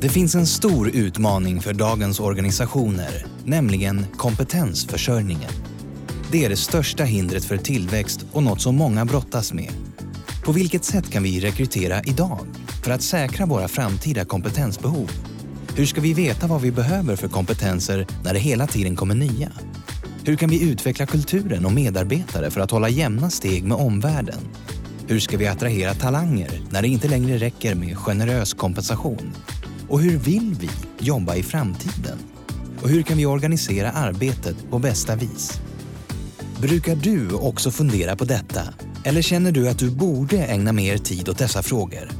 Det finns en stor utmaning för dagens organisationer, nämligen kompetensförsörjningen. Det är det största hindret för tillväxt och något som många brottas med. På vilket sätt kan vi rekrytera idag för att säkra våra framtida kompetensbehov? Hur ska vi veta vad vi behöver för kompetenser när det hela tiden kommer nya? Hur kan vi utveckla kulturen och medarbetare för att hålla jämna steg med omvärlden? Hur ska vi attrahera talanger när det inte längre räcker med generös kompensation? Och hur vill vi jobba i framtiden? Och hur kan vi organisera arbetet på bästa vis? Brukar du också fundera på detta? Eller känner du att du borde ägna mer tid åt dessa frågor?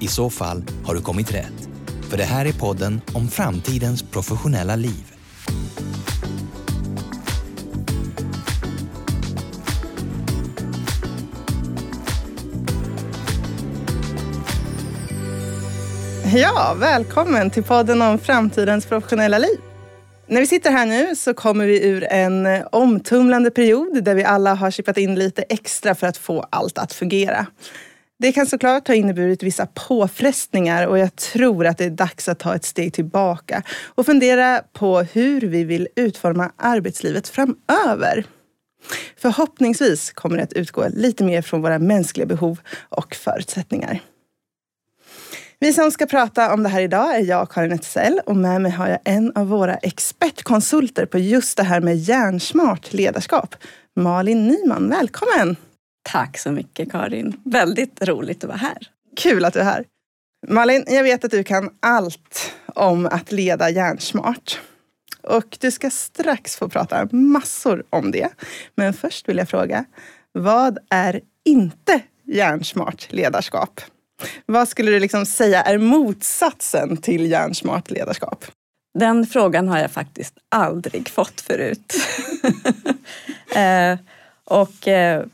I så fall har du kommit rätt. För det här är podden om framtidens professionella liv. Ja, välkommen till podden om framtidens professionella liv. När vi sitter här nu så kommer vi ur en omtumlande period där vi alla har chippat in lite extra för att få allt att fungera. Det kan såklart ha inneburit vissa påfrestningar och jag tror att det är dags att ta ett steg tillbaka och fundera på hur vi vill utforma arbetslivet framöver. Förhoppningsvis kommer det att utgå lite mer från våra mänskliga behov och förutsättningar. Vi som ska prata om det här idag är jag, Karin Etzell, och med mig har jag en av våra expertkonsulter på just det här med hjärnsmart ledarskap. Malin Nyman, välkommen! Tack så mycket Karin. Väldigt roligt att vara här. Kul att du är här. Malin, jag vet att du kan allt om att leda hjärnsmart. Och du ska strax få prata massor om det. Men först vill jag fråga, vad är inte hjärnsmart ledarskap? Vad skulle du liksom säga är motsatsen till hjärnsmart ledarskap? Den frågan har jag faktiskt aldrig fått förut. eh, och eh,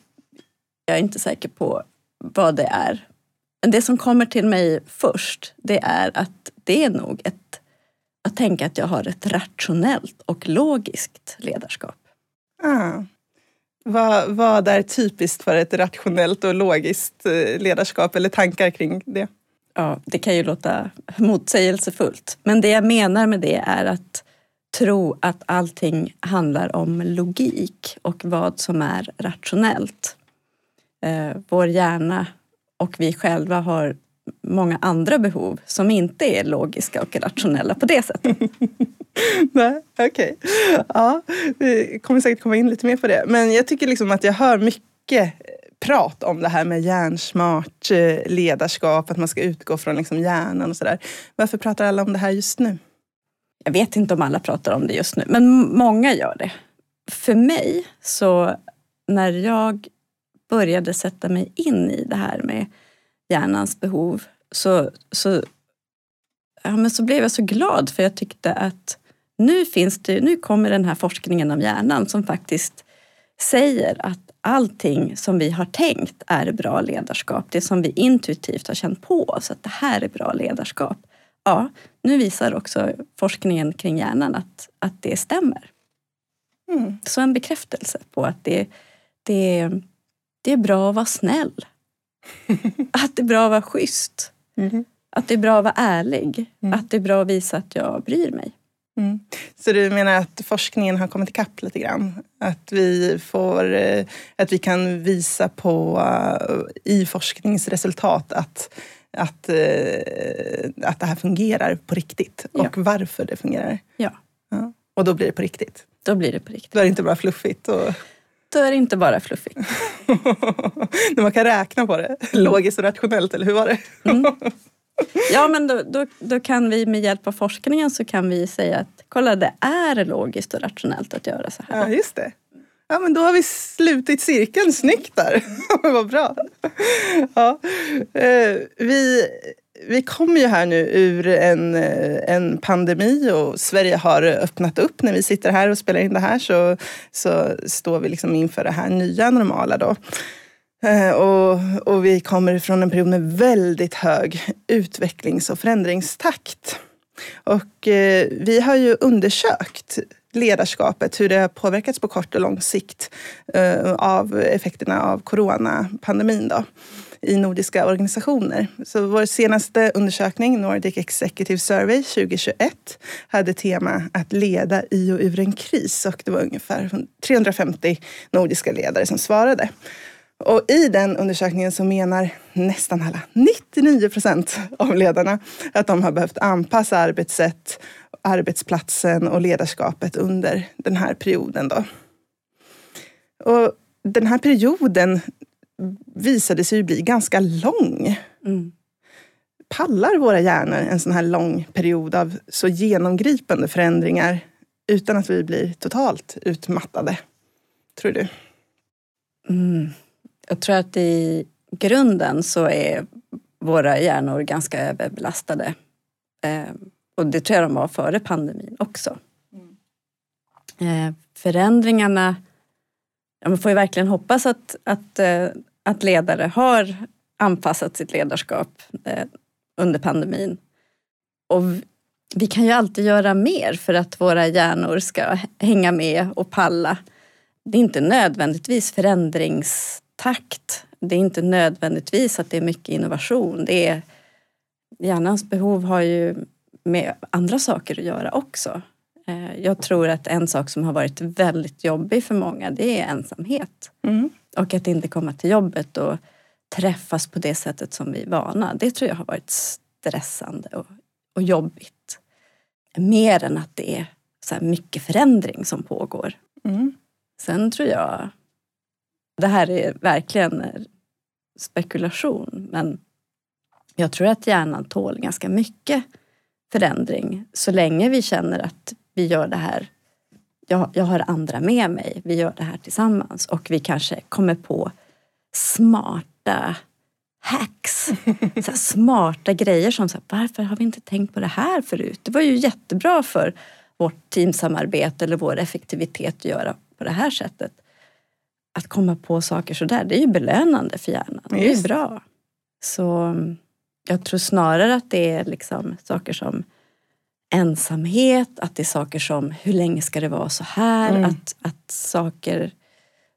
jag är inte säker på vad det är. Men det som kommer till mig först, det är att det är nog ett, att tänka att jag har ett rationellt och logiskt ledarskap. Ah. Vad, vad är typiskt för ett rationellt och logiskt eh, ledarskap eller tankar kring det? Ja, det kan ju låta motsägelsefullt. Men det jag menar med det är att tro att allting handlar om logik och vad som är rationellt. Eh, vår hjärna och vi själva har många andra behov som inte är logiska och rationella på det sättet. Nej, okej. Okay. Ja, vi kommer säkert komma in lite mer på det. Men jag tycker liksom att jag hör mycket prat om det här med hjärnsmart eh, ledarskap, att man ska utgå från liksom hjärnan och sådär. Varför pratar alla om det här just nu? Jag vet inte om alla pratar om det just nu, men många gör det. För mig, så när jag började sätta mig in i det här med hjärnans behov så, så, ja, men så blev jag så glad för jag tyckte att nu, finns det, nu kommer den här forskningen om hjärnan som faktiskt säger att allting som vi har tänkt är bra ledarskap, det som vi intuitivt har känt på oss att det här är bra ledarskap. Ja, nu visar också forskningen kring hjärnan att, att det stämmer. Mm. Så en bekräftelse på att det, det, det är bra att vara snäll. att det är bra att vara schysst. Mm. Att det är bra att vara ärlig. Mm. Att det är bra att visa att jag bryr mig. Mm. Så du menar att forskningen har kommit ikapp lite grann? Att vi, får, eh, att vi kan visa på uh, i forskningsresultat att, att, uh, att det här fungerar på riktigt och ja. varför det fungerar? Ja. ja. Och då blir det på riktigt? Då blir det på riktigt. Då är det inte bara fluffigt? Och... Då är det inte bara fluffigt. När man kan räkna på det, logiskt och rationellt, eller hur var det? Mm. Ja, men då, då, då, kan vi med hjälp av forskningen så kan vi säga att kolla, det är logiskt och rationellt att göra så här. Ja, just det. Ja, men då har vi slutit cirkeln. Snyggt där! Vad bra. Ja. Eh, vi, vi kommer ju här nu ur en, eh, en pandemi och Sverige har öppnat upp. När vi sitter här och spelar in det här så, så står vi liksom inför det här nya normala. Då. Eh, och, och vi kommer från en period med väldigt hög utvecklings och förändringstakt. Och eh, vi har ju undersökt ledarskapet, hur det har påverkats på kort och lång sikt eh, av effekterna av coronapandemin. Då i nordiska organisationer. Så vår senaste undersökning, Nordic Executive Survey 2021, hade tema att leda i och ur en kris och det var ungefär 350 nordiska ledare som svarade. Och i den undersökningen så menar nästan alla, 99 procent av ledarna, att de har behövt anpassa arbetssätt, arbetsplatsen och ledarskapet under den här perioden. Då. Och den här perioden visade sig bli ganska lång. Mm. Pallar våra hjärnor en sån här lång period av så genomgripande förändringar utan att vi blir totalt utmattade? Tror du? Mm. Jag tror att i grunden så är våra hjärnor ganska överbelastade. Eh, och det tror jag de var före pandemin också. Mm. Eh, förändringarna, ja, man får ju verkligen hoppas att, att, eh, att ledare har anpassat sitt ledarskap eh, under pandemin. Och vi kan ju alltid göra mer för att våra hjärnor ska hänga med och palla. Det är inte nödvändigtvis förändringstakt. Det är inte nödvändigtvis att det är mycket innovation. Det är, hjärnans behov har ju med andra saker att göra också. Eh, jag tror att en sak som har varit väldigt jobbig för många det är ensamhet. Mm. Och att inte komma till jobbet och träffas på det sättet som vi är vana. Det tror jag har varit stressande och, och jobbigt. Mer än att det är så mycket förändring som pågår. Mm. Sen tror jag, det här är verkligen spekulation, men jag tror att hjärnan tål ganska mycket förändring så länge vi känner att vi gör det här jag, jag har andra med mig, vi gör det här tillsammans och vi kanske kommer på smarta hacks. Så smarta grejer som så här, varför har vi inte tänkt på det här förut? Det var ju jättebra för vårt teamsamarbete eller vår effektivitet att göra på det här sättet. Att komma på saker sådär, det är ju belönande för hjärnan. Det är bra. Så jag tror snarare att det är liksom saker som ensamhet, att det är saker som hur länge ska det vara så här? Mm. Att, att saker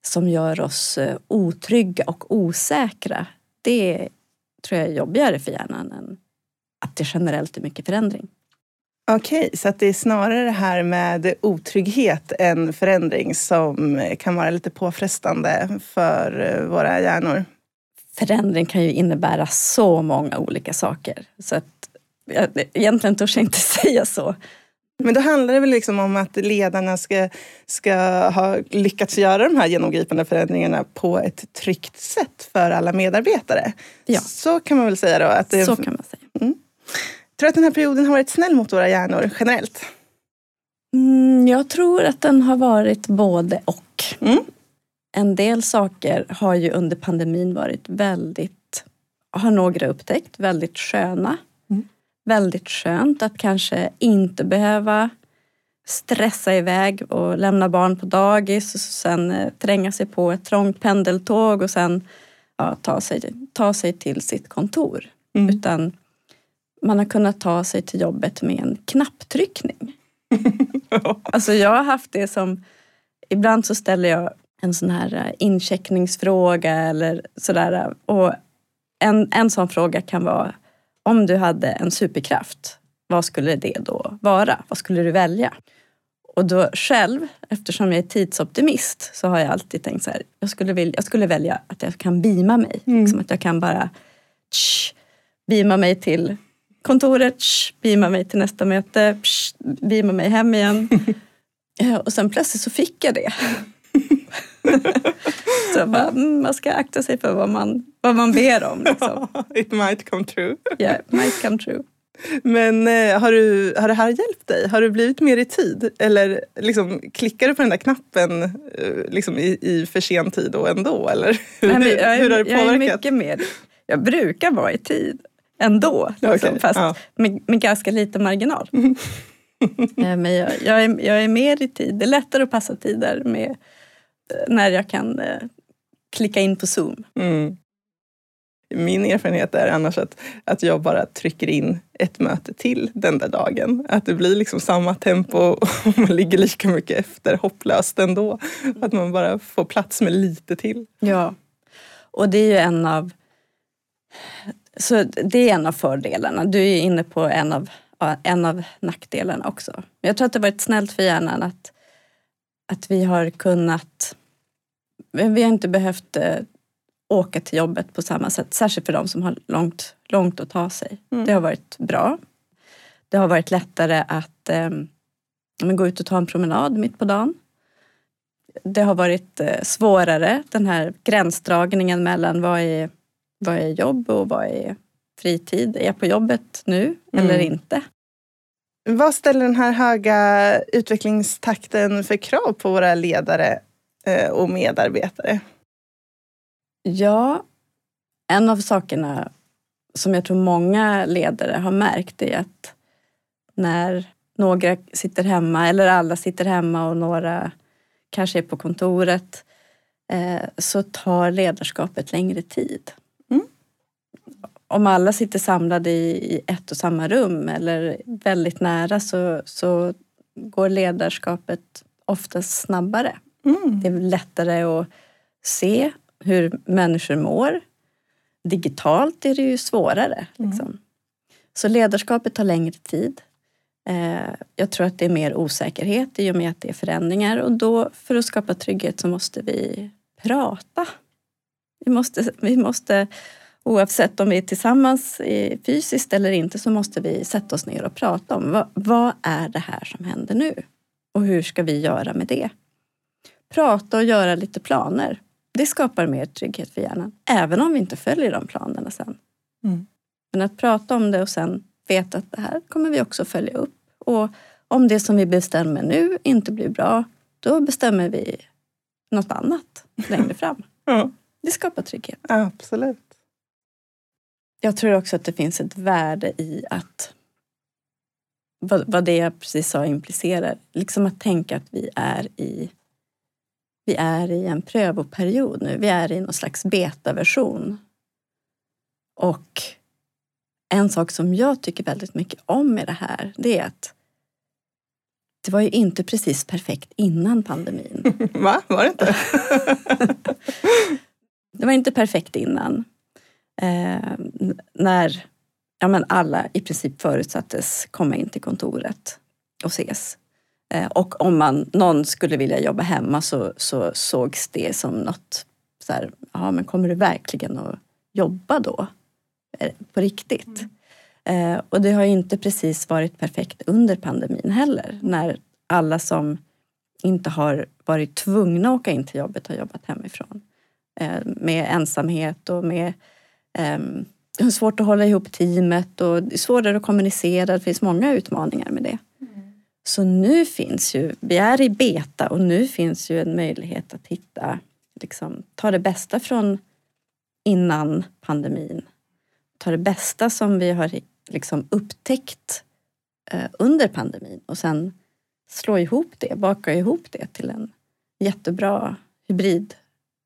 som gör oss eh, otrygga och osäkra, det tror jag är jobbigare för hjärnan än att det generellt är mycket förändring. Okej, så att det är snarare det här med otrygghet än förändring som kan vara lite påfrestande för eh, våra hjärnor? förändring kan ju innebära så många olika saker. Så att, egentligen törs jag inte säga så. Men då handlar det väl liksom om att ledarna ska, ska ha lyckats göra de här genomgripande förändringarna på ett tryggt sätt för alla medarbetare. Ja. Så kan man väl säga då? Att det, så kan man säga. Mm. Tror du att den här perioden har varit snäll mot våra hjärnor generellt? Mm, jag tror att den har varit både och. Mm en del saker har ju under pandemin varit väldigt, har några upptäckt, väldigt sköna. Väldigt skönt att kanske inte behöva stressa iväg och lämna barn på dagis och sen eh, tränga sig på ett trångt pendeltåg och sen ja, ta, sig, ta sig till sitt kontor. Mm. Utan man har kunnat ta sig till jobbet med en knapptryckning. alltså jag har haft det som, ibland så ställer jag en sån här eh, incheckningsfråga eller sådär. Och en, en sån fråga kan vara om du hade en superkraft, vad skulle det då vara? Vad skulle du välja? Och då själv, eftersom jag är tidsoptimist, så har jag alltid tänkt så här, jag skulle, vilja, jag skulle välja att jag kan beama mig. Mm. Liksom att jag kan bara tsch, beama mig till kontoret, tsch, beama mig till nästa möte, tsch, beama mig hem igen. och sen plötsligt så fick jag det. så bara, mm, man ska akta sig för vad man, vad man ber om. Liksom. It might come true. Yeah, might come true. Men eh, har, du, har det här hjälpt dig? Har du blivit mer i tid? Eller liksom, klickar du på den där knappen eh, liksom, i, i för sen tid då ändå? Eller hur, Nej, jag är, hur har det påverkat? Jag är mycket mer, jag brukar vara i tid ändå. Liksom, okay, fast ja. med, med, ganska lite marginal. Mm. Men jag, jag, är, jag är mer i tid. Det är lättare att passa tider med när jag kan eh, klicka in på Zoom. Mm. Min erfarenhet är annars att, att jag bara trycker in ett möte till den där dagen. Att det blir liksom samma tempo och man ligger lika mycket efter hopplöst ändå. Att man bara får plats med lite till. Ja, och det är ju en av Så det är en av fördelarna. Du är inne på en av, en av nackdelarna också. Jag tror att det har varit snällt för hjärnan att, att vi har kunnat... Vi har inte behövt eh, åka till jobbet på samma sätt. Särskilt för de som har långt, långt att ta sig. Mm. Det har varit bra. Det har varit lättare att eh, gå ut och ta en promenad mitt på dagen. Det har varit eh, svårare, den här gränsdragningen mellan vad är, vad är jobb och vad är fritid. Är jag på jobbet nu mm. eller inte? Vad ställer den här höga utvecklingstakten för krav på våra ledare eh, och medarbetare? Ja, en av sakerna som jag tror många ledare har märkt är att när några sitter hemma eller alla sitter hemma och några kanske är på kontoret eh, så tar ledarskapet längre tid. Om alla sitter samlade i, ett och samma rum eller väldigt nära så, så går ledarskapet oftast snabbare. Mm. Det är lättare att se hur människor mår. Digitalt är det ju svårare. Mm. Liksom. Så ledarskapet tar längre tid. Eh, jag tror att det är mer osäkerhet i och med att det är förändringar och då för att skapa trygghet så måste vi prata. Vi måste, vi måste oavsett om vi är tillsammans fysiskt eller inte så måste vi sätta oss ner och prata om vad, vad är det här som händer nu? Och hur ska vi göra med det? Prata och göra lite planer. Det skapar mer trygghet för hjärnan, även om vi inte följer de planerna sen. Mm. Men att prata om det och sen veta att det här kommer vi också följa upp. Och om det som vi bestämmer nu inte blir bra, då bestämmer vi något annat längre fram. ja. Det skapar trygghet. Absolut. Jag tror också att det finns ett värde i att vad, vad det jag precis sa implicerar, liksom att tänka att vi är i vi är i en prövoperiod nu. Vi är i någon slags betaversion. Och en sak som jag tycker väldigt mycket om med det här, det är att det var ju inte precis perfekt innan pandemin. Va? Var det inte? det var inte perfekt innan. Eh, när ja, men alla i princip förutsattes komma in till kontoret och ses. Eh, och om man, någon skulle vilja jobba hemma så, så sågs det som något så här, ja men kommer du verkligen att jobba då? Eh, på riktigt? Mm. Eh, och det har inte precis varit perfekt under pandemin heller. När alla som inte har varit tvungna att åka in till jobbet har jobbat hemifrån. Eh, med ensamhet och med eh, svårt att hålla ihop teamet och det är svårare att kommunicera. Det finns många utmaningar med det. Så nu finns ju, vi är i beta och nu finns ju en möjlighet att hitta, liksom, ta det bästa från innan pandemin. Ta det bästa som vi har liksom upptäckt eh, under pandemin och sen slå ihop det, baka ihop det till en jättebra hybrid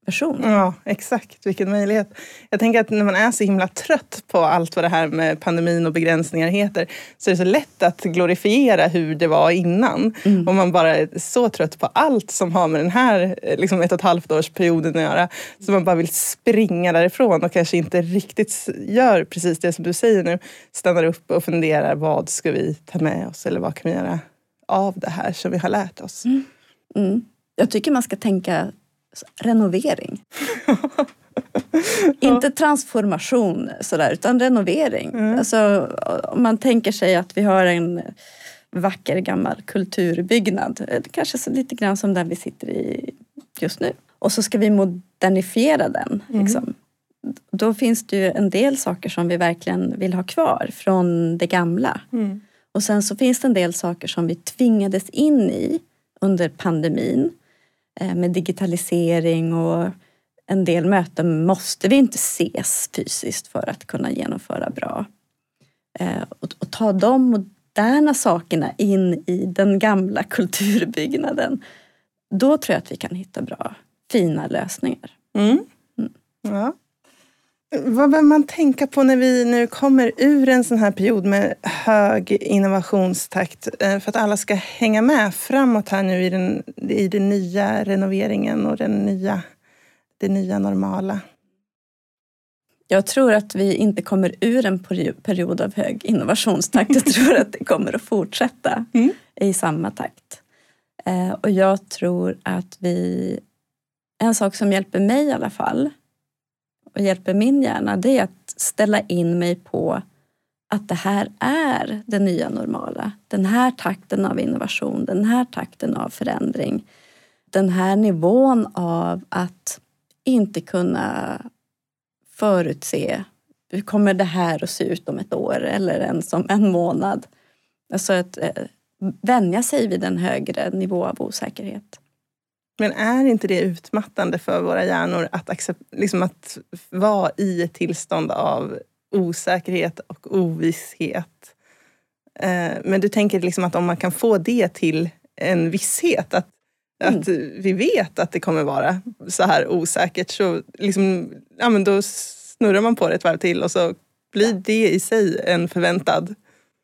person. Ja, exakt. Vilken möjlighet. Jag tänker att när man är så himla trött på allt vad det här med pandemin och begränsningar heter så är det så lätt att glorifiera hur det var innan. Mm. Om man bara är så trött på allt som har med den här liksom ett och ett halvt års perioden att göra så man bara vill springa därifrån och kanske inte riktigt gör precis det som du säger nu. Stannar upp och funderar vad ska vi ta med oss eller vad kan vi göra av det här som vi har lärt oss. Mm. Mm. Jag tycker man ska tänka renovering. Inte transformation sådär, utan renovering. Mm. Alltså, om man tänker sig att vi har en vacker gammal kulturbyggnad. Eh, kanske så lite grann som den vi sitter i just nu. Och så ska vi modernifiera den. Mm. Liksom. Då finns det ju en del saker som vi verkligen vill ha kvar från det gamla. Mm. Och sen så finns det en del saker som vi tvingades in i under pandemin med digitalisering och en del möten måste vi inte ses fysiskt för att kunna genomföra bra. Eh, och, ta de moderna sakerna in i den gamla kulturbyggnaden. Då tror jag att vi kan hitta bra, fina lösningar. Mm. Mm. Ja. Vad behöver man tänka på när vi nu kommer ur en sån här period med hög innovationstakt eh, för att alla ska hänga med framåt här nu i den, i den nya renoveringen och den nya, det nya normala? Jag tror att vi inte kommer ur en period av hög innovationstakt. Jag tror att det kommer att fortsätta mm. i samma takt. Eh, och jag tror att vi... En sak som hjälper mig i alla fall och hjälper min hjärna det är att ställa in mig på att det här är det nya normala. Den här takten av innovation, den här takten av förändring. Den här nivån av att inte kunna förutse hur kommer det här att se ut om ett år eller ens om en månad. Alltså att eh, vänja sig vid en högre nivå av osäkerhet. Men är inte det utmattande för våra hjärnor att, accept, liksom att vara i ett tillstånd av osäkerhet och ovisshet? Eh, men du tänker liksom att om man kan få det till en visshet, att, mm. att vi vet att det kommer vara så här osäkert, så liksom, ja, men då snurrar man på det ett varv till och så blir det i sig en förväntad...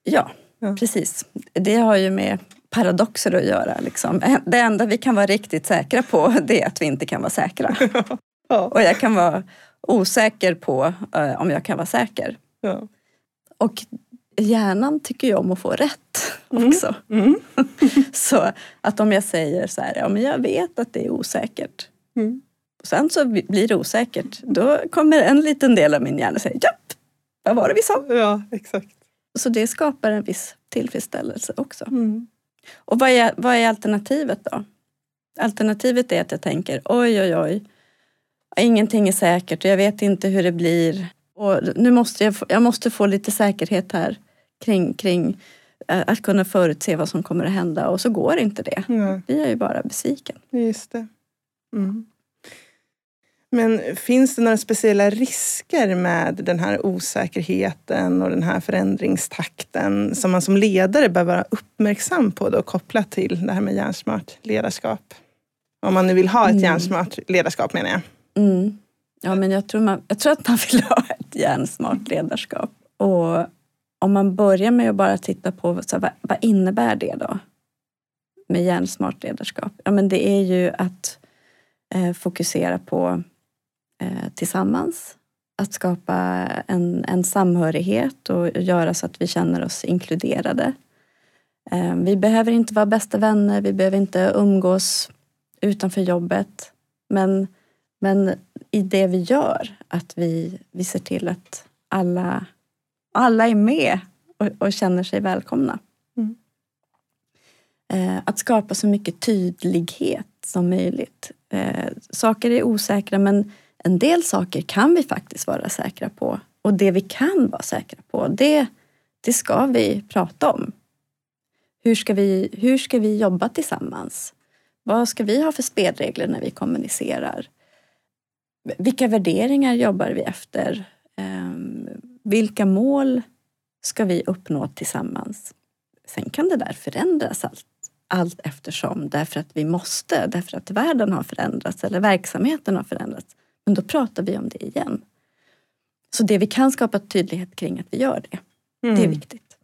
Ja, ja. precis. Det har ju med paradoxer att göra. Liksom. Det enda vi kan vara riktigt säkra på det är att vi inte kan vara säkra. ja. Och jag kan vara osäker på uh, om jag kan vara säker. Ja. Och hjärnan tycker ju om att få rätt mm. också. Mm. Mm. så att om jag säger så här, ja men jag vet att det är osäkert. Mm. Och sen så blir det osäkert. Då kommer en liten del av min hjärna säga, japp, vad var det vi sa? Ja, exakt. Så det skapar en viss tillfredsställelse också. Mm. Och vad är, vad är alternativet då? Alternativet är att jag tänker oj, oj, oj. Ingenting är säkert och jag vet inte hur det blir. Och nu måste jag, jag måste få lite säkerhet här kring, kring eh, att kunna förutse vad som kommer att hända och så går inte det. Mm. blir jag ju bara besviken. Just det. Mm. Men finns det några speciella risker med den här osäkerheten och den här förändringstakten som man som ledare bör vara uppmärksam på då, kopplat till det här med hjärnsmart ledarskap? Om man nu vill ha ett mm. hjärnsmart ledarskap menar jag. Mm. Ja, men jag tror, man, jag tror att man vill ha ett hjärnsmart ledarskap. Och om man börjar med att bara titta på så vad, vad innebär det då? Med hjärnsmart ledarskap? Ja, men det är ju att eh, fokusera på eh, tillsammans. Att skapa en, en samhörighet och göra så att vi känner oss inkluderade. Eh, vi behöver inte vara bästa vänner, vi behöver inte umgås utanför jobbet. Men, men i det vi gör, att vi, vi ser till att alla, alla är med och, och känner sig välkomna. Mm. Eh, att skapa så mycket tydlighet som möjligt. Eh, saker är osäkra men en del saker kan vi faktiskt vara säkra på. Och det vi kan vara säkra på, det, det ska vi prata om. Hur ska, vi, hur ska vi jobba tillsammans? Vad ska vi ha för spelregler när vi kommunicerar? Vilka värderingar jobbar vi efter? Ehm, vilka mål ska vi uppnå tillsammans? Sen kan det där förändras allt, allt eftersom därför att vi måste, därför att världen har förändrats eller verksamheten har förändrats. Men då pratar vi om det igen. Så det vi kan skapa tydlighet kring att vi gör det. Mm. Det är mm. viktigt.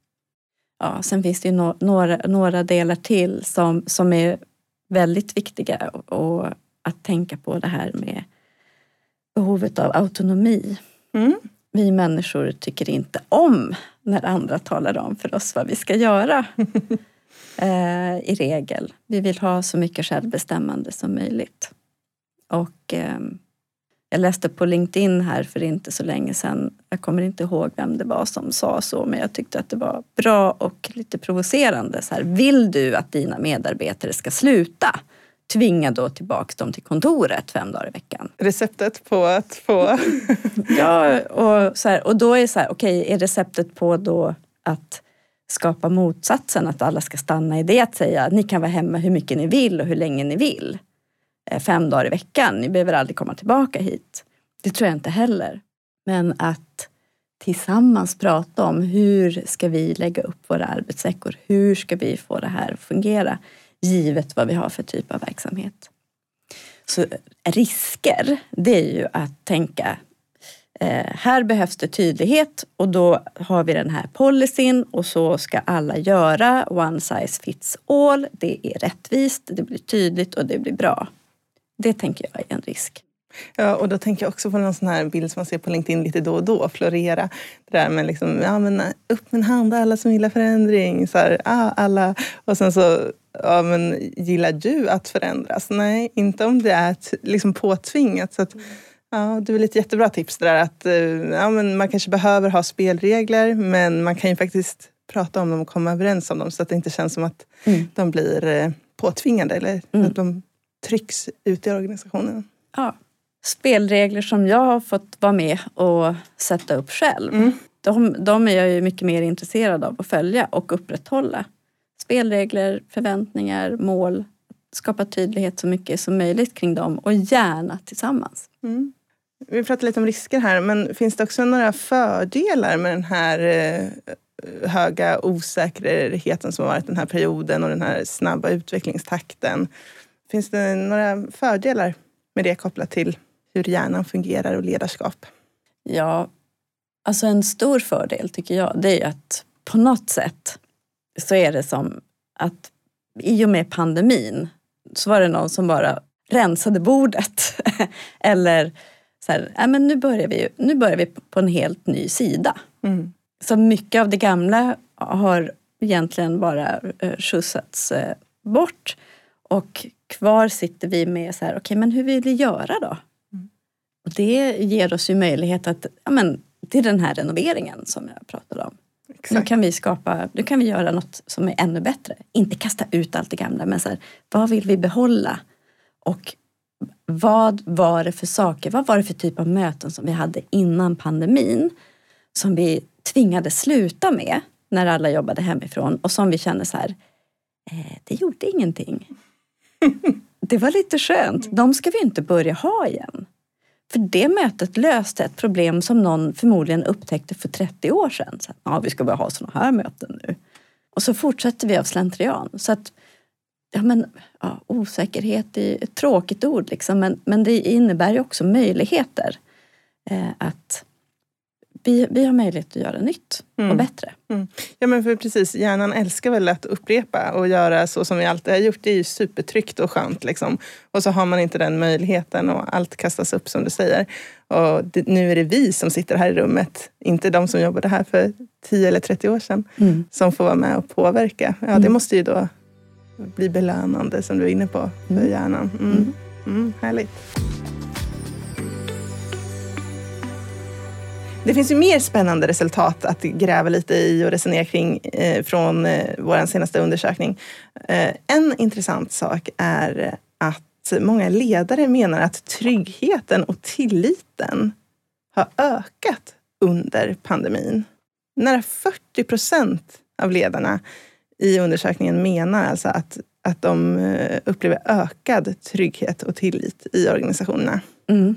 Ja, sen finns det ju no några, några delar till som, som är väldigt viktiga och att tänka på det här med behovet av autonomi. Mm. Vi människor tycker inte om när andra talar om för oss vad vi ska göra. eh, I regel. Vi vill ha så mycket självbestämmande som möjligt. Och eh, jag läste på LinkedIn här för inte så länge sedan. Jag kommer inte ihåg vem det var som sa så men jag tyckte att det var bra och lite provocerande. Så här, vill du att dina medarbetare ska sluta? Tvinga då tillbaka dem till kontoret fem dagar i veckan. Receptet på att få... ja, och, så här, och då är så här, okej, okay, är receptet på då att skapa motsatsen, att alla ska stanna i det att säga ni kan vara hemma hur mycket ni vill och hur länge ni vill. Eh, fem dagar i veckan. Ni behöver aldrig komma tillbaka hit. Det tror jag inte heller. Men att tillsammans prata om hur ska vi lägga upp våra arbetsveckor? Hur ska vi få det här att fungera? Givet vad vi har för typ av verksamhet. Så eh, risker, det är ju att tänka eh, här behövs det tydlighet och då har vi den här policyn och så ska alla göra. One size fits all. Det är rättvist, det blir tydligt och det blir bra. Det tänker jag är en risk. Ja, och då tänker jag också på någon sån här bild som man ser på LinkedIn lite då och då, florera. Det där med liksom, ja men upp med en hand alla som gillar förändring. Så här, ah, alla. Och sen så, ja men gillar du att förändras? Nej, inte om det är liksom påtvingat. Så att, ja, det är väl ett jättebra tips det där att eh, ja, men man kanske behöver ha spelregler men man kan ju faktiskt prata om dem och komma överens om dem så att det inte känns som att mm. de blir eh, påtvingade eller mm. att de trycks ut i organisationen. Ja, spelregler som jag har fått vara med och sätta upp själv. Mm. De, de är jag ju mycket mer intresserad av att följa och upprätthålla. Spelregler, förväntningar, mål. Skapa tydlighet så mycket som möjligt kring dem och gärna tillsammans. Mm. Vi pratar lite om risker här men finns det också några fördelar med den här eh, höga osäkerheten som har varit den här perioden och den här snabba utvecklingstakten? Finns det några fördelar med det kopplat till hur hjärnan fungerar och ledarskap? Ja, alltså en stor fördel tycker jag det är att på något sätt så är det som att i och med pandemin så var det någon som bara rensade bordet. Eller så här, äh, men nu, börjar vi, nu börjar vi på en helt ny sida. Mm. Så mycket av det gamla har egentligen bara eh, skjutsats eh, bort. Och kvar sitter vi med så här, okej okay, men hur vill vi göra då? Och det ger oss ju möjlighet att, ja men, till den här renoveringen som jag pratade om. Exakt. Nu kan vi skapa, nu kan vi göra något som är ännu bättre. Inte kasta ut allt det gamla men så här, vad vill vi behålla? Och vad var det för saker, vad var det för typ av möten som vi hade innan pandemin som vi tvingades sluta med när alla jobbade hemifrån och som vi kände så här, eh, det gjorde ingenting. det var lite skönt, de ska vi inte börja ha igen. För det mötet löste ett problem som någon förmodligen upptäckte för 30 år sedan. Så ja, vi ska börja ha sådana här möten nu. Och så fortsätter vi av slentrian. Så att, ja, men, ja, osäkerhet är ett tråkigt ord liksom, men, men det innebär ju också möjligheter. Eh, att vi, vi har möjlighet att göra nytt mm. och bättre. Mm. Ja men för precis, hjärnan älskar väl att upprepa och göra så som vi alltid har gjort. Det är ju supertryggt och skönt. Liksom. Och så har man inte den möjligheten och allt kastas upp som du säger. Och det, nu är det vi som sitter här i rummet, inte de som jobbade här för 10 eller 30 år sedan, mm. som får vara med och påverka. Ja, det mm. måste ju då bli belönande som du är inne på för mm. hjärnan. Mm. Härligt. Det finns ju mer spännande resultat att gräva lite i och resonera kring eh, från eh, vår senaste undersökning. Eh, en intressant sak är att många ledare menar att tryggheten och tilliten har ökat under pandemin. Nära 40 procent av ledarna i undersökningen menar alltså att, att de eh, upplever ökad trygghet och tillit i organisationerna. Mm.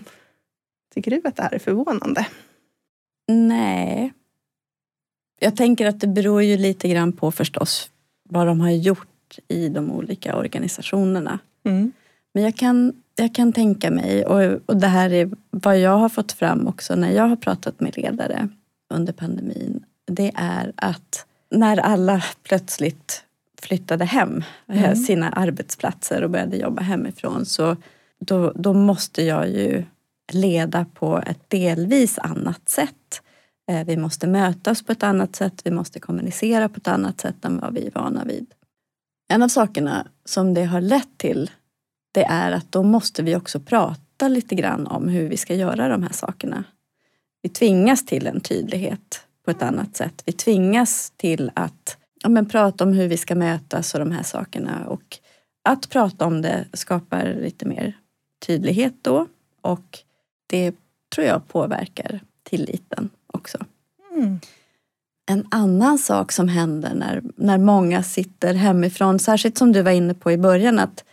Tycker du att det här är förvånande? Nej. Jag tänker att det beror ju lite grann på förstås vad de har gjort i de olika organisationerna. Mm. Men jag kan, jag kan tänka mig, och, och det här är vad jag har fått fram också när jag har pratat med ledare under pandemin. Det är att när alla plötsligt flyttade hem eh, mm. sina arbetsplatser och började jobba hemifrån så då, då måste jag ju leda på ett delvis annat sätt. Eh, vi måste mötas på ett annat sätt, vi måste kommunicera på ett annat sätt än vad vi är vana vid. En av sakerna som det har lett till det är att då måste vi också prata lite grann om hur vi ska göra de här sakerna. Vi tvingas till en tydlighet på ett annat sätt. Vi tvingas till att ja, men prata om hur vi ska mötas och de här sakerna. Och att prata om det skapar lite mer tydlighet då och det tror jag påverkar tilliten också. Mm. En annan sak som händer när, när många sitter hemifrån, särskilt som du var inne på i början, att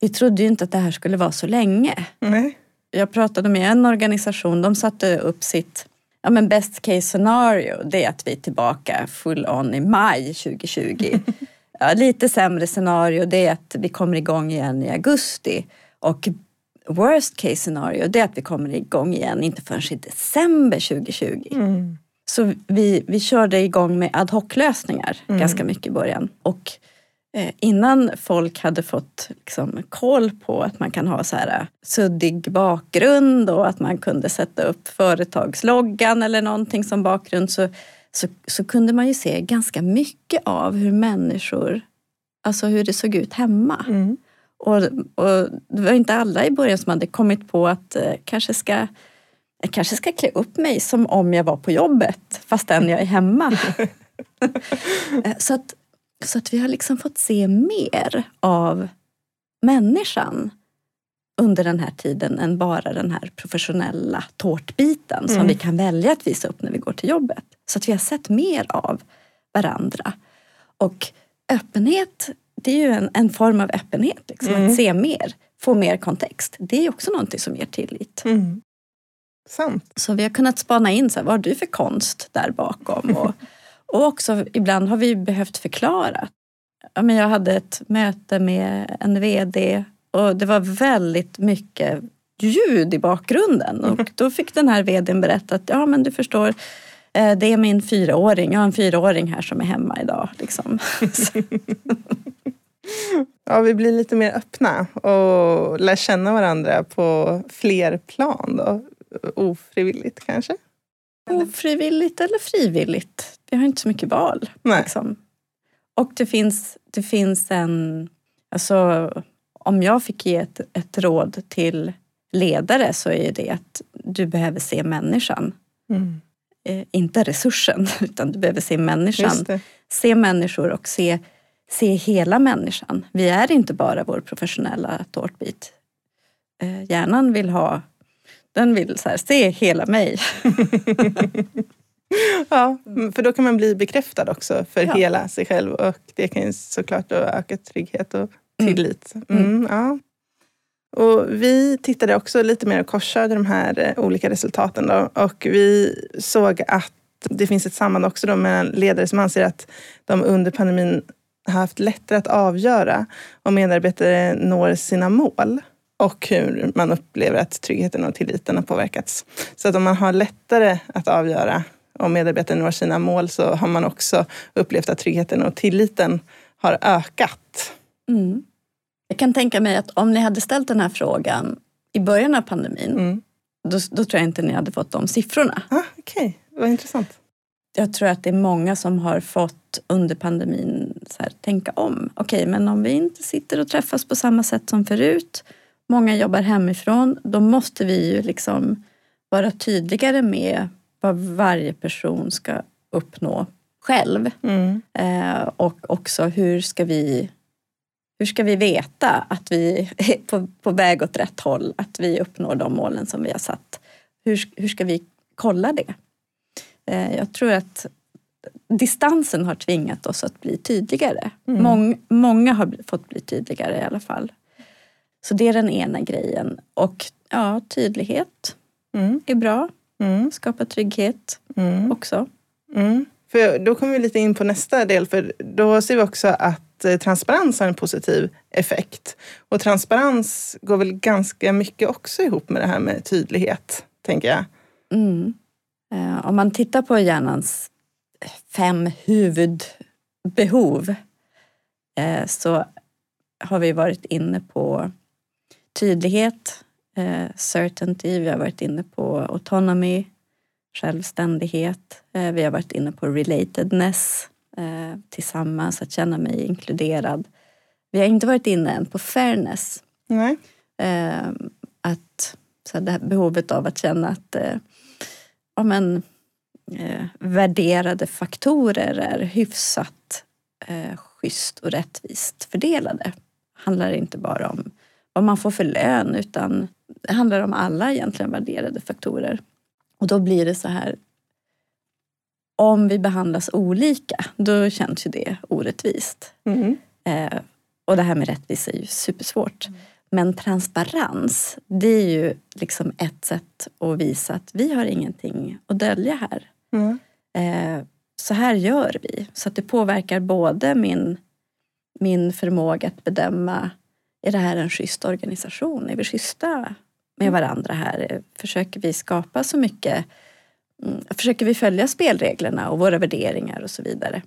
vi trodde ju inte att det här skulle vara så länge. Mm. Jag pratade med en organisation, de satte upp sitt ja, men best case scenario, det är att vi är tillbaka full on i maj 2020. ja, lite sämre scenario, det är att vi kommer igång igen i augusti. Och worst case scenario det är att vi kommer igång igen inte förrän i december 2020. Mm. Så vi, vi körde igång med ad hoc-lösningar mm. ganska mycket i början. Och eh, innan folk hade fått liksom, koll på att man kan ha så här suddig bakgrund och att man kunde sätta upp företagsloggan eller någonting som bakgrund så, så, så kunde man ju se ganska mycket av hur människor, alltså hur det såg ut hemma. Mm. Och, och det var inte alla i början som hade kommit på att eh, kanske ska jag kanske ska klä upp mig som om jag var på jobbet fastän jag är hemma. Eh, så, att, så att vi har liksom fått se mer av människan under den här tiden än bara den här professionella tårtbiten som Mm. vi kan välja att visa upp när vi går till jobbet. Så att vi har sett mer av varandra. Och öppenhet, det är ju en, en form av öppenhet. Liksom, Mm. Att se mer, få mer kontext. Det är också någonting som ger tillit. Mm. Sant. Så vi har kunnat spana in, så här, vad har du för konst där bakom? Och, och också ibland har vi behövt förklara. Ja, men jag hade ett möte med en VD och det var väldigt mycket ljud i bakgrunden. Och då fick den här VDn berätta att ja men du förstår, det är min fyraåring. Jag har en fyraåring här som är hemma idag. Liksom. Ja, vi blir lite mer öppna och lär känna varandra på fler plan då. Ofrivilligt kanske? ofrivilligt eller frivilligt. Vi har inte så mycket val. Liksom. Och det finns, det finns en... Alltså, om jag fick ge ett, ett råd till ledare så är det att du behöver se människan. Mm. Eh, inte resursen, utan du behöver se människan. Se människor och se, se hela människan. Vi är inte bara vår professionella tårtbit. Eh, hjärnan vill ha den vill så här, se hela mig. Ja, mm, för då kan man bli bekräftad också för Ja. hela sig själv och det kan ju såklart öka trygghet och Mm. tillit. Mm, ja. Och vi tittade också lite mer och korsade de här eh, olika resultaten då, och vi såg att det finns ett samband också då mellan ledare som anser att de under pandemin har haft lättare att avgöra om medarbetare når sina mål och hur man upplever att tryggheten och tilliten har påverkats. Så att om man har lättare att avgöra om medarbetare når sina mål så har man också upplevt att tryggheten och tilliten har ökat. Mm. Jag kan tänka mig att om ni hade ställt den här frågan i början av pandemin, Mm. då, då tror jag inte ni hade fått de siffrorna. Ah, Okej, vad intressant. Jag tror att det är många som har fått under pandemin så här, tänka om. Okej, men om vi inte sitter och träffas på samma sätt som förut, många jobbar hemifrån, då måste vi ju liksom vara tydligare med vad varje person ska uppnå själv. Mm. Eh, och också hur ska vi hur ska vi veta att vi är på, på väg åt rätt håll, att vi uppnår de målen som vi har satt? Hur, hur ska vi kolla det? Eh, jag tror att distansen har tvingat oss att bli tydligare. Mm. Mång, många har fått bli tydligare i alla fall. Så det är den ena grejen. Och ja, tydlighet Mm. är bra. Mm. Skapa trygghet Mm. också. För då kommer vi lite in på nästa del, för då ser vi också att eh, transparens har en positiv effekt. Och transparens går väl ganska mycket också ihop med det här med tydlighet, tänker jag. Mm. Eh, om man tittar på hjärnans fem huvudbehov eh, så har vi varit inne på tydlighet, certainty, vi har varit inne på autonomy, självständighet, eh, vi har varit inne på relatedness, eh, tillsammans, att känna mig inkluderad. Vi har inte varit inne än på fairness, Nej. eh, att så det här behovet av att känna att ja, men, värderade faktorer är hyfsat eh, schysst och rättvist fördelade. handlar inte bara om vad man får för lön utan det handlar om alla egentligen värderade faktorer. Och då blir det så här om vi behandlas olika, då känns ju det orättvist. Mm. Eh, och det här med rättvisa är ju supersvårt. Men transparens, det är ju liksom ett sätt att visa att vi har ingenting att dölja här. Mm. Eh, så här gör vi. Så att det påverkar både min, min förmåga att bedöma, är det här en schysst organisation? Är vi schyssta med varandra här? Försöker vi skapa så mycket, mm, försöker vi följa spelreglerna och våra värderingar och så vidare.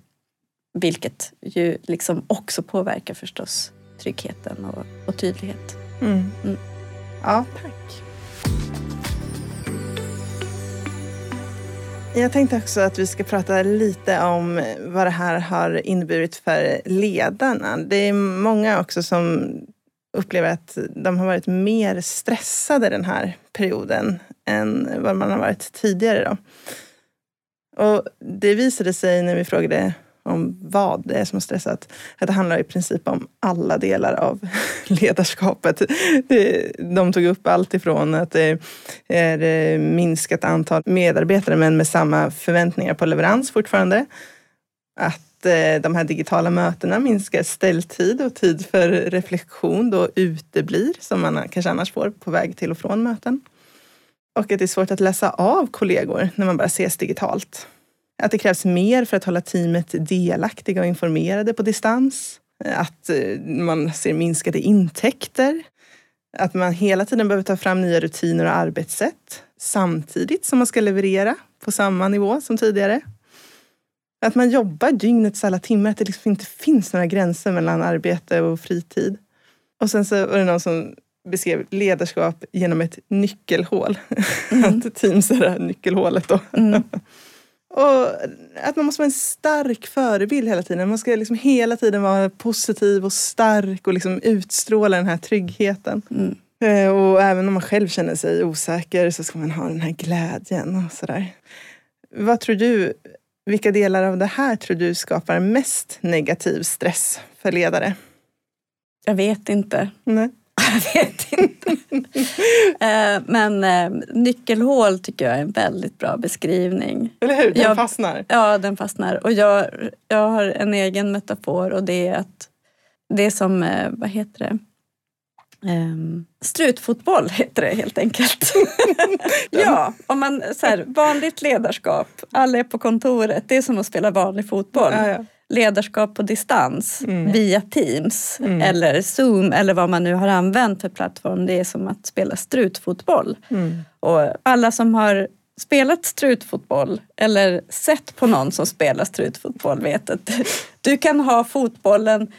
Vilket ju liksom också påverkar förstås tryggheten och, och tydlighet. Mm. Mm. Ja, tack. Jag tänkte också att vi ska prata lite om vad det här har inneburit för ledarna. Det är många också som upplever att de har varit mer stressade den här perioden än vad man har varit tidigare. Då. Och det visade sig när vi frågade om vad det är som har stressat. Att det handlar i princip om alla delar av ledarskapet. de tog upp allt ifrån att det är eh, minskat antal medarbetare men med samma förväntningar på leverans fortfarande. Att Eh, de här digitala mötena minskar ställtid och tid för reflektion då uteblir som man kanske annars får på väg till och från möten. Och att det är svårt att läsa av kollegor när man bara ses digitalt. Att det krävs mer för att hålla teamet delaktiga och informerade på distans. Att eh, man ser minskade intäkter. Att man hela tiden behöver ta fram nya rutiner och arbetssätt samtidigt som man ska leverera på samma nivå som tidigare. Att man jobbar dygnets alla timmar, att det liksom inte finns några gränser mellan arbete och fritid. Och sen så var det någon som beskrev ledarskap genom ett nyckelhål. Mm. att Teams är det här nyckelhålet då. Mm. Och att man måste vara en stark förebild hela tiden. Man ska liksom hela tiden vara positiv och stark och liksom utstråla den här tryggheten. Mm. Eh, och även om man själv känner sig osäker så ska man ha den här glädjen och sådär. Vad tror du, vilka delar av det här tror du skapar mest negativ stress för ledare? Jag vet inte. Nej. Jag vet inte. Eh, men eh, nyckelhål tycker jag är en väldigt bra beskrivning. Eller hur? Den jag, fastnar. Ja, den fastnar. Och jag, jag har en egen metafor och det är att det är som, eh, vad heter det? Um, strutfotboll heter det helt enkelt. ja, om man, så här, vanligt ledarskap, alla är på kontoret, det är som att spela vanlig fotboll. Ja, ja ledarskap på distans mm. via Teams mm. eller Zoom eller vad man nu har använt för plattform. Det är som att spela strutfotboll. Mm. Och alla som har spelat strutfotboll eller sett på någon som spelar strutfotboll vet att du kan ha fotbollen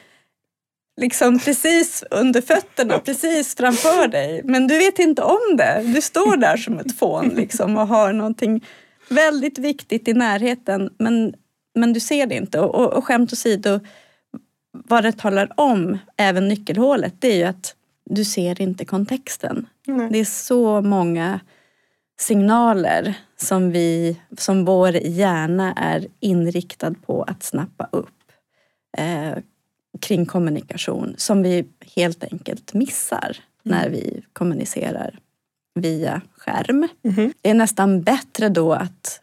liksom precis under fötterna, precis framför dig. Men du vet inte om det. Du står där som ett fån liksom och har någonting väldigt viktigt i närheten. Men men du ser det inte. Och, och, och skämt åsido, vad det talar om, även nyckelhålet, det är ju att du ser inte kontexten. Nej. Det är så många signaler som, vi, som vår hjärna är inriktad på att snappa upp eh, kring kommunikation som vi helt enkelt missar mm. när vi kommunicerar via skärm. Mm. Det är nästan bättre då att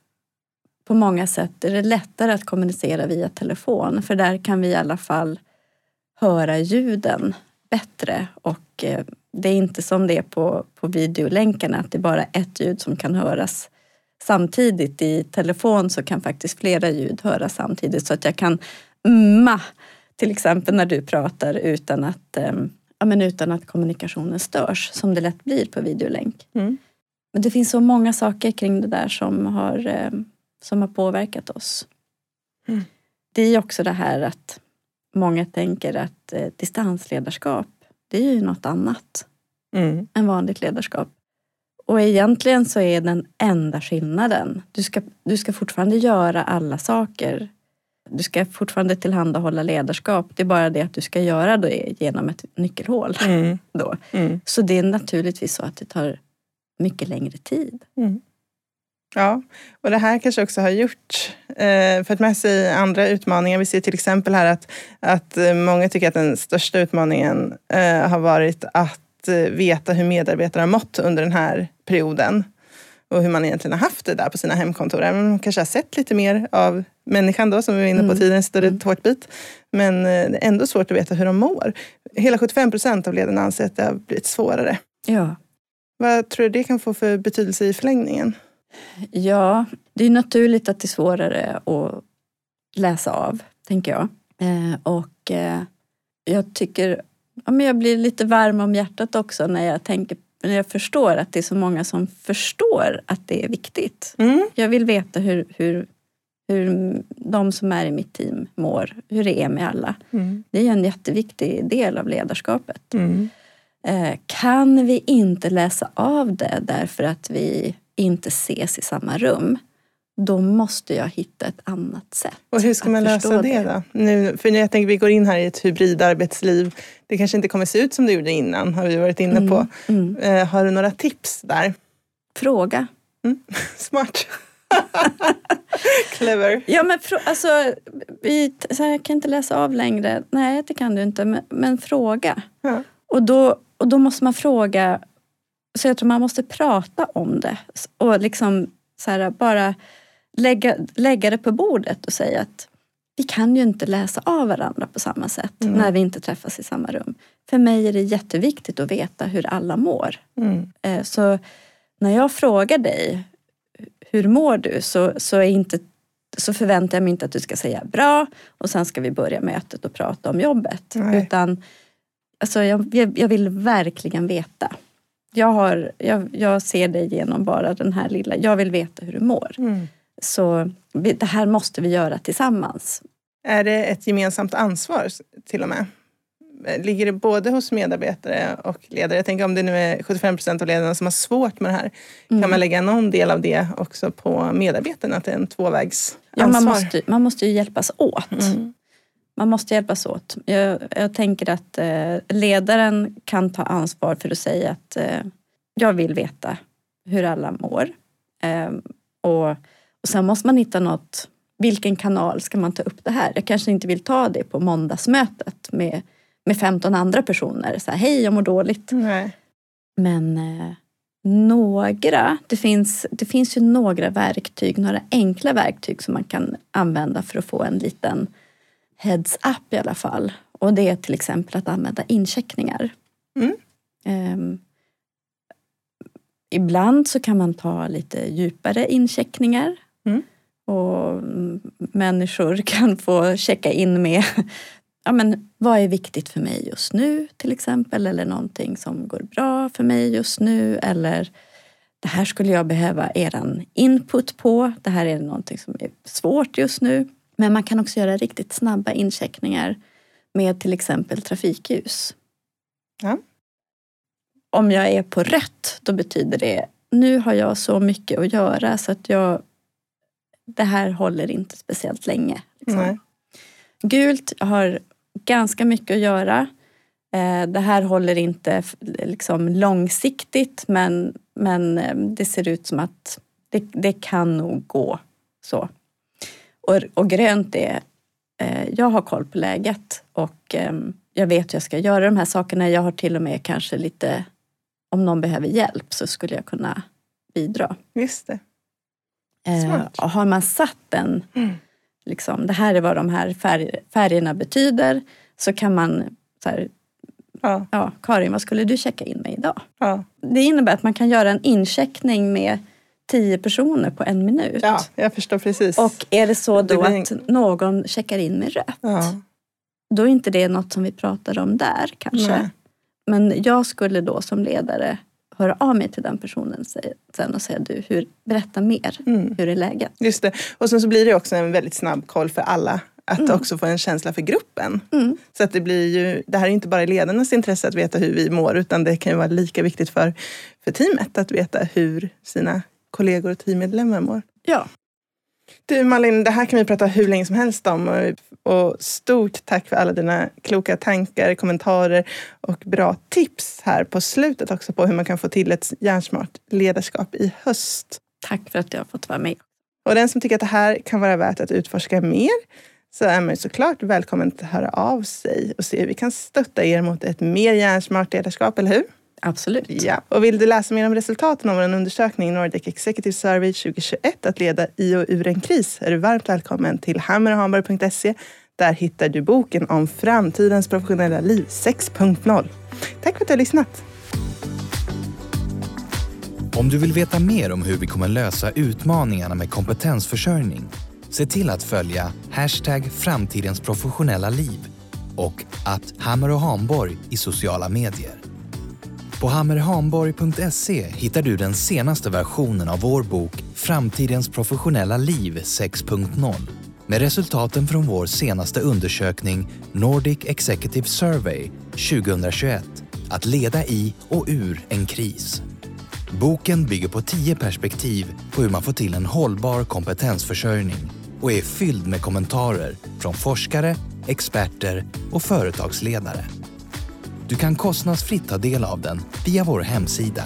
på många sätt är det lättare att kommunicera via telefon för där kan vi i alla fall höra ljuden bättre och eh, det är inte som det är på, på videolänkarna att det är bara ett ljud som kan höras samtidigt. I telefon så kan faktiskt flera ljud höras samtidigt så att jag kan umma till exempel när du pratar utan att, eh, ja, men utan att kommunikationen störs som det lätt blir på videolänk. Mm. Men det finns så många saker kring det där som har eh, som har påverkat oss. Mm. Det är också det här att många tänker att eh, distansledarskap, det är ju något annat mm. än vanligt ledarskap. Och egentligen så är den enda skillnaden, du ska, du ska fortfarande göra alla saker. Du ska fortfarande tillhandahålla ledarskap. Det är bara det att du ska göra det genom ett nyckelhål. Mm. Då. Mm. Så det är naturligtvis så att det tar mycket längre tid. Mm. Ja, och det här kanske också har gjort, eh, fört med sig andra utmaningar. Vi ser till exempel här att, att eh, många tycker att den största utmaningen eh, har varit att eh, veta hur medarbetare har mått under den här perioden. Och hur man egentligen har haft det där på sina hemkontor. Även om man kanske har sett lite mer av människan då, som vi var inne på mm. tidigare, en större mm. tårtbit. Men eh, det är ändå svårt att veta hur de mår. Hela 75 procent av ledarna anser att det har blivit svårare. Ja. Vad tror du det kan få för betydelse i förlängningen? Ja, det är naturligt att det är svårare att läsa av, tänker jag. Eh, och eh, jag tycker, ja, men jag blir lite varm om hjärtat också när jag tänker när jag förstår att det är så många som förstår att det är viktigt. Mm. Jag vill veta hur, hur hur de som är i mitt team mår, hur det är med alla. Mm. Det är en jätteviktig del av ledarskapet. Mm. Eh, kan vi inte läsa av det därför att vi inte ses i samma rum, då måste jag hitta ett annat sätt. Och hur ska man lösa det, då? Nu, för jag tänker vi går in här i ett hybridarbetsliv. Det kanske inte kommer se ut som det gjorde innan, har vi varit inne på. Mm. Eh, har du några tips där? Fråga. Smart. Clever. Ja, men alltså, vi, så här, jag kan inte läsa av längre. Nej, det kan du inte. Men, men fråga. Ja. Och, då, och då måste man fråga. Så jag tror man måste prata om det. Och liksom så här, bara lägga, lägga det på bordet och säga att vi kan ju inte läsa av varandra på samma sätt Mm. när vi inte träffas i samma rum. För mig är det jätteviktigt att veta hur alla mår. Mm. Eh, Så när jag frågar dig hur mår du så, så, är inte, så förväntar jag mig inte att du ska säga bra och sen ska vi börja mötet och prata om jobbet. Nej. Utan alltså jag, jag jag vill verkligen veta. Jag, har, jag, jag ser dig genom bara den här lilla, jag vill veta hur du mår. Mm. Så det här måste vi göra tillsammans. Är det ett gemensamt ansvar till och med? Ligger det både hos medarbetare och ledare? Jag tänker om det nu är 75 procent av ledarna som har svårt med det här. Mm. Kan man lägga någon del av det också på medarbetarna? Att det är en tvåvägsansvar? Ja, man, måste, man måste ju hjälpas åt. Mm. Man måste hjälpas åt. Jag, jag tänker att eh, ledaren kan ta ansvar för att säga att eh, jag vill veta hur alla mår. Eh, och sen måste man hitta något, vilken kanal ska man ta upp det här? Jag kanske inte vill ta det på måndagsmötet med, med 15 andra personer. Så här, Hej, jag mår dåligt. Nej. Men eh, några, det finns, det finns ju några verktyg, några enkla verktyg som man kan använda för att få en liten heads up i alla fall. Och det är till exempel att använda incheckningar. Mm. Ehm, ibland så kan man ta lite djupare incheckningar. Mm. Och människor kan få checka in med ja, men, vad är viktigt för mig just nu till exempel. Eller någonting som går bra för mig just nu. Eller det här skulle jag behöva eran input på. Det här är någonting som är svårt just nu. Men man kan också göra riktigt snabba incheckningar med till exempel trafikljus. Ja. Om jag är på rött, då betyder det nu har jag så mycket att göra så att jag det här håller inte speciellt länge. liksom. Gult har ganska mycket att göra. Eh, Det här håller inte liksom långsiktigt men, men eh, det ser ut som att det, det kan nog gå så. Och, och grönt är, eh, jag har koll på läget och eh, jag vet hur jag ska göra de här sakerna. Jag har till och med kanske lite, om någon behöver hjälp så skulle jag kunna bidra. Just det. Eh, Smart. har man satt den, Mm. liksom, det här är vad de här färg, färgerna betyder, så kan man, så här, Ja. ja Karin vad skulle du checka in med idag? Ja. Det innebär att man kan göra en incheckning med tio personer på en minut. ja, jag förstår precis. Och är det så Det då blir att någon checkar in med rött, ja. då är inte det något som vi pratar om där kanske. Nej. Men jag skulle då som ledare höra av mig till den personen se- sen och säga du, hur, berätta mer. Mm. Hur är läget? Just det. Och sen så blir det också en väldigt snabb koll för alla. Att Mm. också få en känsla för gruppen. Mm. Så att det blir ju, det här är inte bara i ledarnas intresse att veta hur vi mår utan det kan ju vara lika viktigt för, för teamet att veta hur sina kollegor och teammedlemmar mår. Ja, Du Malin, det här kan vi prata hur länge som helst om. Och, stort tack för alla dina kloka tankar, kommentarer och bra tips här på slutet också på hur man kan få till ett hjärnsmart ledarskap i höst. tack för att jag har fått vara med. Och den som tycker att det här kan vara värt att utforska mer så är man ju såklart välkommen att höra av sig och se hur vi kan stötta er mot ett mer hjärnsmart ledarskap, eller hur? Absolut. Ja. Och vill du läsa mer om resultaten av vår undersökning Nordic Executive Survey 2021 att leda i och ur en kris är du varmt välkommen till hammerochhamburg.se. Där hittar du boken om framtidens professionella liv 6.0. Tack för att du har lyssnat. Om du vill veta mer om hur vi kommer lösa utmaningarna med kompetensförsörjning, se till att följa hashtag framtidens professionella liv och att Hammer och Hamborg i sociala medier. På hammerhamborg.se hittar du den senaste versionen av vår bok Framtidens professionella liv 6.0 med resultaten från vår senaste undersökning Nordic Executive Survey 2021 Att leda i och ur en kris. Boken bygger på tio perspektiv på hur man får till en hållbar kompetensförsörjning och är fylld med kommentarer från forskare, experter och företagsledare. Du kan kostnadsfritt ta del av den via vår hemsida.